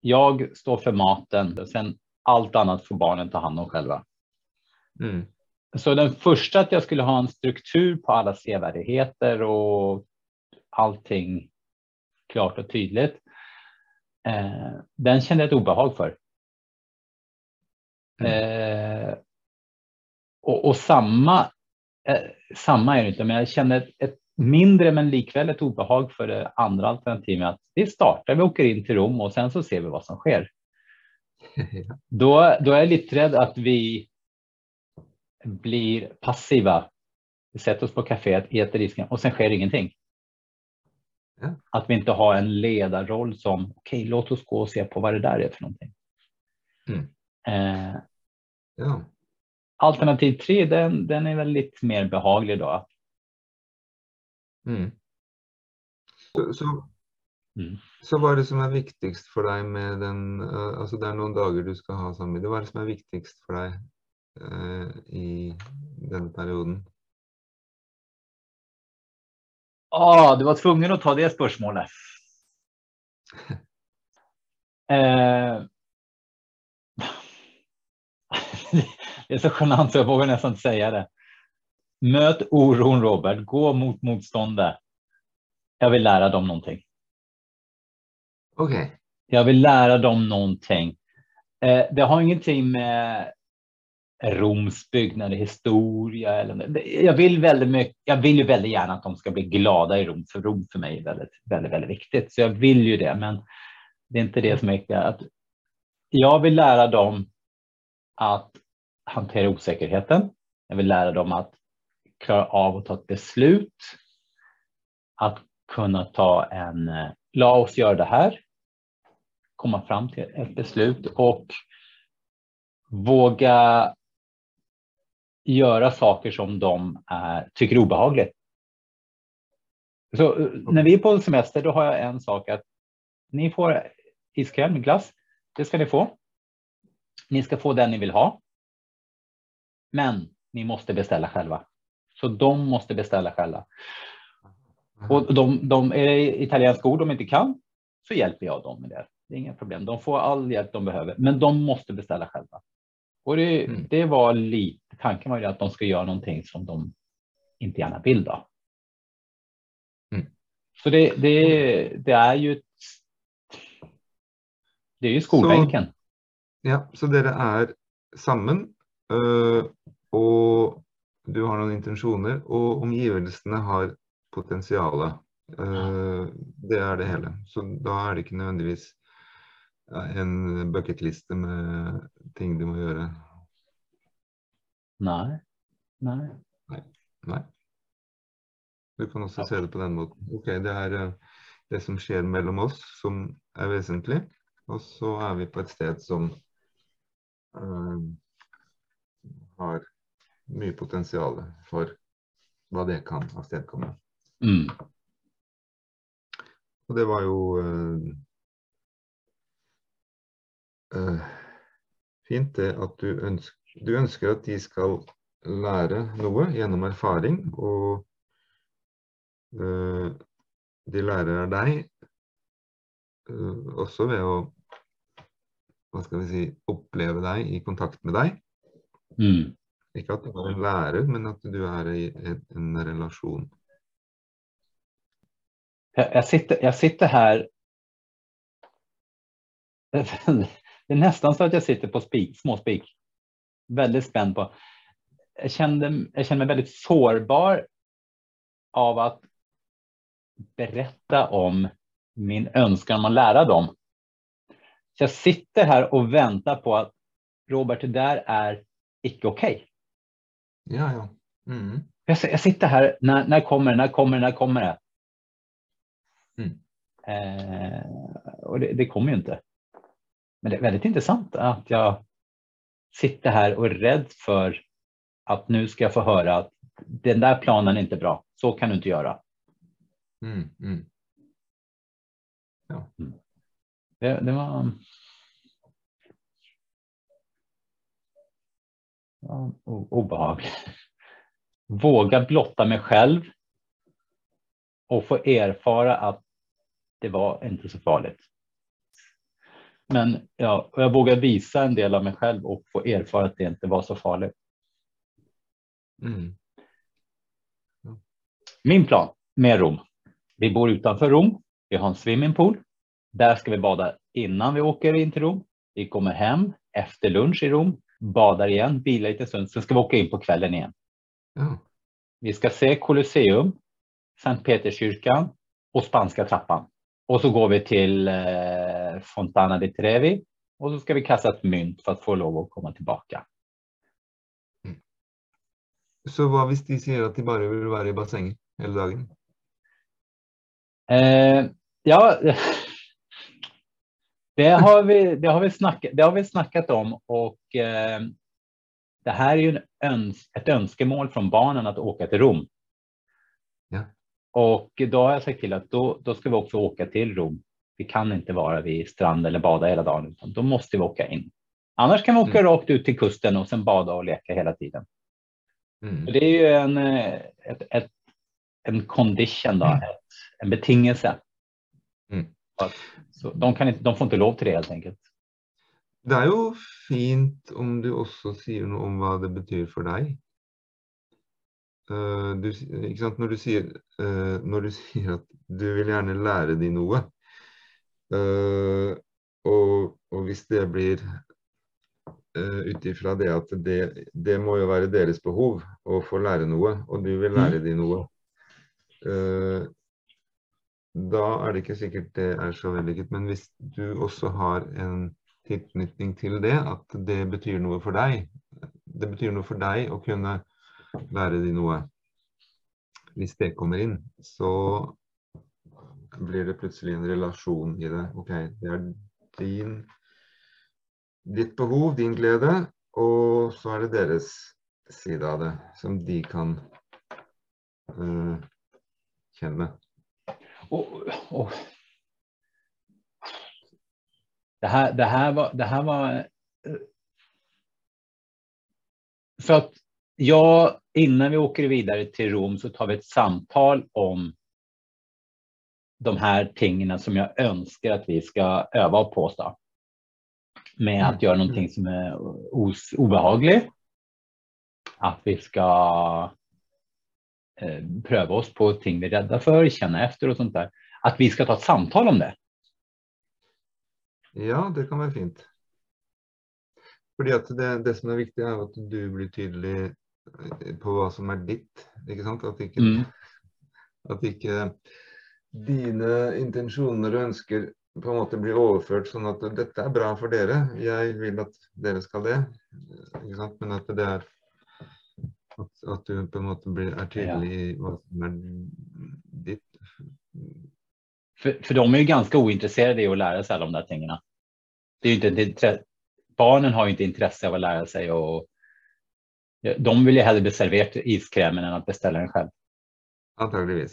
C: jag står för maten och sen allt annat får barnen ta hand om själva.
B: Mm.
C: Så den första att jag skulle ha en struktur på alla sevärdheter och allting klart och tydligt. Eh, den kände jag ett obehag för. Eh, och, och samma, eh, samma är det inte, men jag kände ett, ett mindre men likväl ett obehag för det andra alternativet. Att vi startar, vi åker in till Rom och sen så ser vi vad som sker. Då, då är jag lite rädd att vi blir passiva. Vi sätter oss på kaféet, äter risken och sen sker ingenting.
B: Ja.
C: Att vi inte har en ledarroll som, okej, låt oss gå och se på vad det där är för någonting.
B: Mm.
C: Eh,
B: ja.
C: Alternativ tre, den, den är väl lite mer behaglig då.
B: Mm. Så, så,
C: Mm.
B: så hva er det som er viktigst for deg med den eh, Altså det er noen dager du skal ha sammen med Hva er det som er viktigst for deg eh, i denne perioden?
C: Ah, du var tvungen att ta det spörsmålet. Eh, det är så genant så jag vågar nästan inte säga det. Möt oron Robert, gå mot motståndet. Jag vill lära dem någonting.
B: OK.
C: Jag vill lära dem någonting. Eh, det har ingenting med Roms byggnad, historia eller jag vill väldigt mycket. Jag vill ju väldigt gärna att de ska bli glada i Rom, för Rom för mig är väldigt, väldigt, väldigt viktigt. Så jag vill ju det, men det är inte det som är. Att jag vill lära dem att hantera osäkerheten. Jag vill lära dem att klara av att ta ett beslut. Att kunna ta en, eh, la oss göra det här. Komma fram till ett beslut och våga göra saker som de är, tycker är obehagligt. Så eh, när vi är på semester, då har jag en sak att ni får iskräm, glass. Det ska ni få. Ni ska få den ni vill ha. Men ni måste beställa själva. Så de måste beställa själva. Och de, de är det italienska ord de inte kan så hjälper jag dem med det. Det är inga problem. De får all hjälp de behöver, men de måste beställa själva. Och det,
B: Mm.
C: det var lite, tanken var ju att de ska göra någonting som de inte gärna vill då.
B: Mm.
C: Så det, det, det är ju det är ju skolbänken.
B: Ja, så dere er sammen, øh, og du har noen intensjoner, og omgivelsene har potensialet. Øh, det er det hele. Så da er det ikke nødvendigvis ja, en bucketliste med ting du må gjøre.
C: Nej, nej.
B: Nei. Du kan også se det på den måten. Ok, det er øh, det som skjer mellom oss som er vesentlig, og så er vi på et sted som øh, har mye potensial for hva det kan avstedkomme.
C: Mm.
B: Og det var jo øh, fint det at du ønsker, du ønsker at de skal lære noe gjennom erfaring, og øh, de lærer deg også ved å hva skal vi si, oppleve deg i kontakt med deg.
C: Mm.
B: Ikke at du er en lærer, men at du er i en, relasjon.
C: Jag, jag, sitter, jag sitter här Det är nästan så att jag sitter på spik, små spik. Väldigt spänd på. Jag kände, jag kände mig väldigt sårbar av att berätta om min önskan om att lära dem. Så jag sitter här och väntar på att Robert, det där är icke okej.
B: Ja, ja. Mm.
C: Jag, jag, sitter här, när, när kommer det, när kommer det, när kommer det?
B: Mm.
C: Eh, och det, det kommer ju inte. Men det är väldigt intressant att jag sitter här och är rädd för att nu ska jag få höra att den där planen är inte bra. Så kan du inte göra.
B: Mm, mm. Ja.
C: Mm. Det, det var... Ja, obehagligt. Våga blotta mig själv och få erfara att det var inte så farligt. Men ja, jag vågar visa en del av mig själv och få erfara att det inte var så farligt.
B: Mm.
C: Ja. Min plan med Rom. Vi bor utanför Rom. Vi har en swimmingpool. Där ska vi bada innan vi åker in till Rom. Vi kommer hem efter lunch i Rom, badar igen, bilar lite stund. Sen ska vi åka in på kvällen igen.
B: Ja.
C: Vi ska se Colosseum, Sankt Peterskyrkan och Spanska trappan. Och så går vi till eh, Fontana di Trevi och så ska vi kasta ett mynt för att få lov att komma tillbaka.
B: Mm. Så vad hvis de säger att de bara vill vara i bassängen hela dagen?
C: Eh, ja, det har, vi, det, har vi snackat, det har vi snackat om och eh, det här är ju öns ett önskemål från barnen att åka till Rom.
B: Ja.
C: Och då har jag sagt till att då, då ska vi också åka till Rom. Vi kan inte vara vid strand eller bada hela dagen, utan då måste vi åka in. Annars kan vi åka mm. rakt ut till kusten och sen bada och leka hela tiden.
B: Mm.
C: Det är ju en, eh, ett, ett, en condition, då, mm. ett, en betingelse.
B: Mm.
C: Så de, kan inte, de får inte lov till det helt enkelt.
B: Det är ju fint om du också säger något om vad det betyder för dig. Uh, du, Når, du sier, uh, når du sier at du vil gjerne lære dem noe, uh, og, og, hvis det blir uh, ut ifra det at det, det, må jo være deres behov å få lære noe, og du vil lære mm. dem noe, da er det ikke sikkert det er så vellykket. Men hvis du også har en tilknytning til det, at det betyr noe for deg, det betyr noe for deg å kunne lære de noe. Hvis det kommer inn, så blir det plutselig en relasjon i det. Ok, det er din, ditt behov, din glede, og så er det deres side av det som de kan uh, kjenne.
C: Och, och. Det, här, det, här var, det här var... Eh, för att Ja, innan vi åker vidare till Rom så tar vi ett samtal om de här tingen som jag önskar att vi ska öva på oss. Då. Med att göra någonting som är obehagligt. Att vi ska pröva oss på ting vi är rädda för, känna efter och sånt där. Att vi ska ta ett samtal om det.
B: Ja, det kan vara fint. För att det, det som är viktigt är att du blir tydlig på hva som er ditt. Ikke sant? At ikke, mm. at ikke dine intensjoner og ønsker på en måte blir overført sånn at dette er bra for dere, jeg vil at dere skal det. Ikke sant? Men at det er at, at du på en måte blir, er tydlig i hva som er ditt.
C: För, för de är ju ganska ointresserade i att lära sig alla de där tingarna. Det är inte, barnen har ju inte intresse av att lära sig och de vill ju hellre bli serverat iskrämen än att beställa den själv.
B: Antagligen.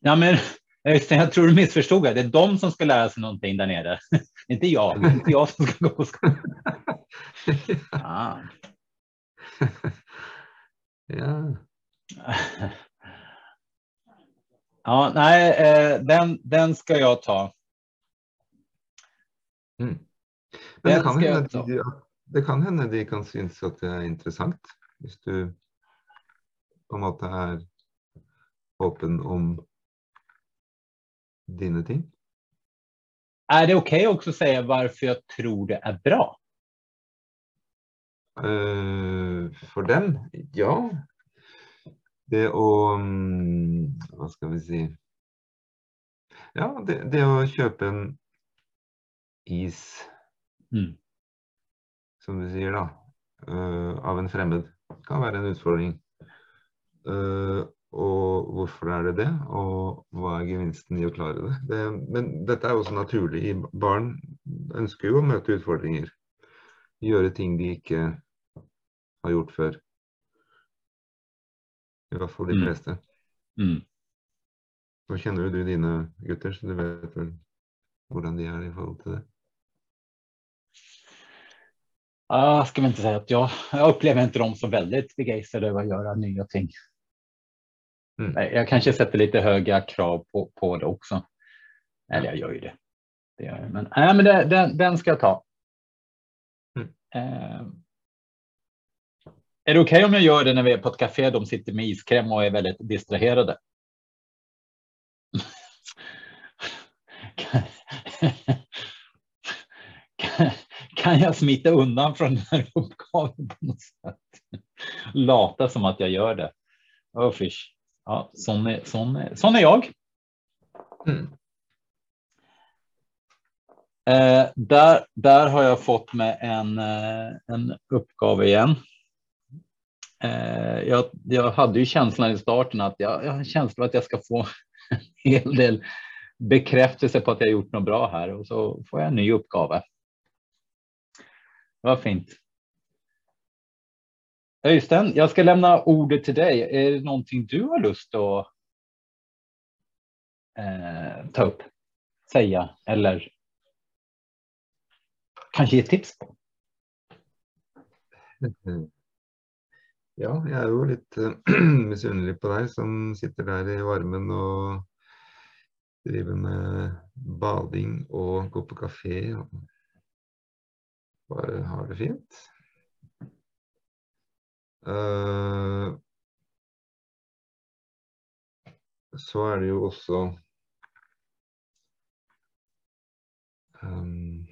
C: Ja, men jag tror du missförstod det. Det är de som ska lära sig någonting där nere. inte jag. Det är inte jag som ska gå på skolan.
B: ah. ja.
C: ja, nej, eh, den, den ska jag ta.
B: Mm. Men den kan jag ta det kan hända de kan synes att det är intressant om du på en måte är öppen om dina ting.
C: Är det okej okay också att säga varför jag tror det är bra?
B: Uh, för den? Ja. Det å um, Hva skal vi si Ja, det, det å kjøpe en is,
C: mm.
B: som du sier, da, uh, av en fremmed, kan være en utfordring. Uh, og hvorfor er det det, og hva er gevinsten i å klare det? det? Men dette er også naturlig. Barn ønsker jo å møte utfordringer. Gjøre ting de ikke har gjort før. I hvert fall de
C: Mm.
B: fleste.
C: Mm.
B: Nå kjenner jo du dine gutter, så du vet vel hvordan de er i forhold til det.
C: Ah, ska man inte säga att jag, jag upplever inte dem som väldigt begeistrade över att göra nya ting.
B: Mm.
C: Jag kanske sätter lite höga krav på, på det också. Eller jag gör ju det. det gör jag. Men, nej, men det, den, den ska jag ta.
B: Mm.
C: Eh, är det okej om jag gör det när vi är på ett café? De sitter med iskräm och är väldigt distraherade. Kan- kan jag smita undan från den här uppgaven på något sätt? Lata som att jag gör det. Oh, fish. Ja, sån är, sån är, sån är jag.
B: Mm.
C: Eh, där, där har jag fått med en, eh, en uppgave igen. Eh, jag, jag hade ju känslan i starten att jag, jag har en känsla att jag ska få en hel del bekräftelse på att jag gjort något bra här och så får jag en ny uppgave. Vad fint. Öystein, jag ska lämna ordet till dig. Är det någonting du har lust att eh, ta upp, säga eller kanske ge tips på?
B: Mm. Ja, jeg er jo litt eh, misunnelig på deg som sitter der i varmen og driver med bading og går på kafé og bare har det fint. Uh, så er det jo også um,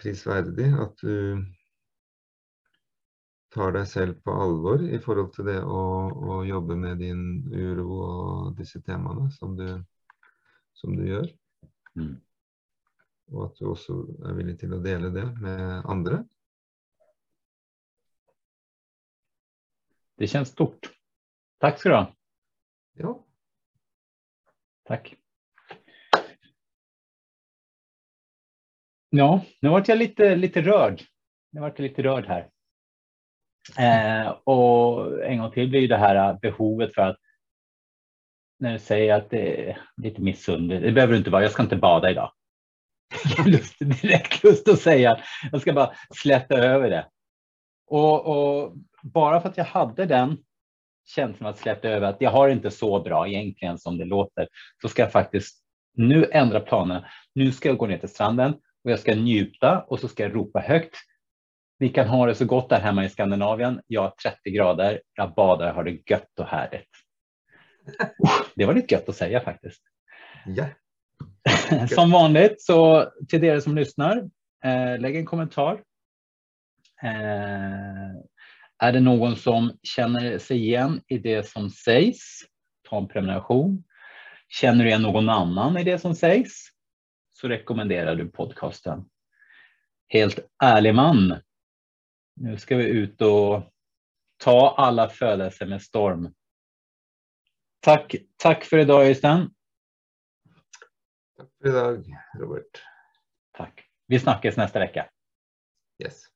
B: prisverdig at du tar deg selv på alvor i forhold til det å, å jobbe med din uro og disse temaene som du, som du gjør.
C: Mm.
B: Og at du også er villig til å dele det med andre.
C: Det känns stort. Tack ska du ha.
B: Ja,
C: Tack. Ja, nu vart jag lite, lite rörd. Nu vart jag lite rörd här. Eh, och en gång till blir det här äh, behovet för att när du säger att det är lite missunderligt. Det behöver du inte vara. Jag ska inte bada idag. det är lust, direkt lust att säga. Jag ska bara släta över det. Och, och bara för att jag hade den känslan att släta över att jag har inte så bra egentligen som det låter så ska jag faktiskt nu ändra planerna. Nu ska jag gå ner till stranden och jag ska njuta och så ska jag ropa högt. Vi kan ha det så gott där hemma i Skandinavien. Jag har 30 grader. Jag badar, har det gött och härligt. Det var lite gött att säga faktiskt.
B: ja.
C: Som vanligt så till er som lyssnar, eh, lägg en kommentar. Eh, är det någon som känner sig igen i det som sägs? Ta en prenumeration. Känner du igen någon annan i det som sägs? Så rekommenderar du podcasten. Helt ärlig man. Nu ska vi ut och ta alla födelser med storm. Tack, tack för idag Öystein.
B: Takk for i dag, Robert.
C: Tack. Vi snackas nästa vecka.
B: Yes.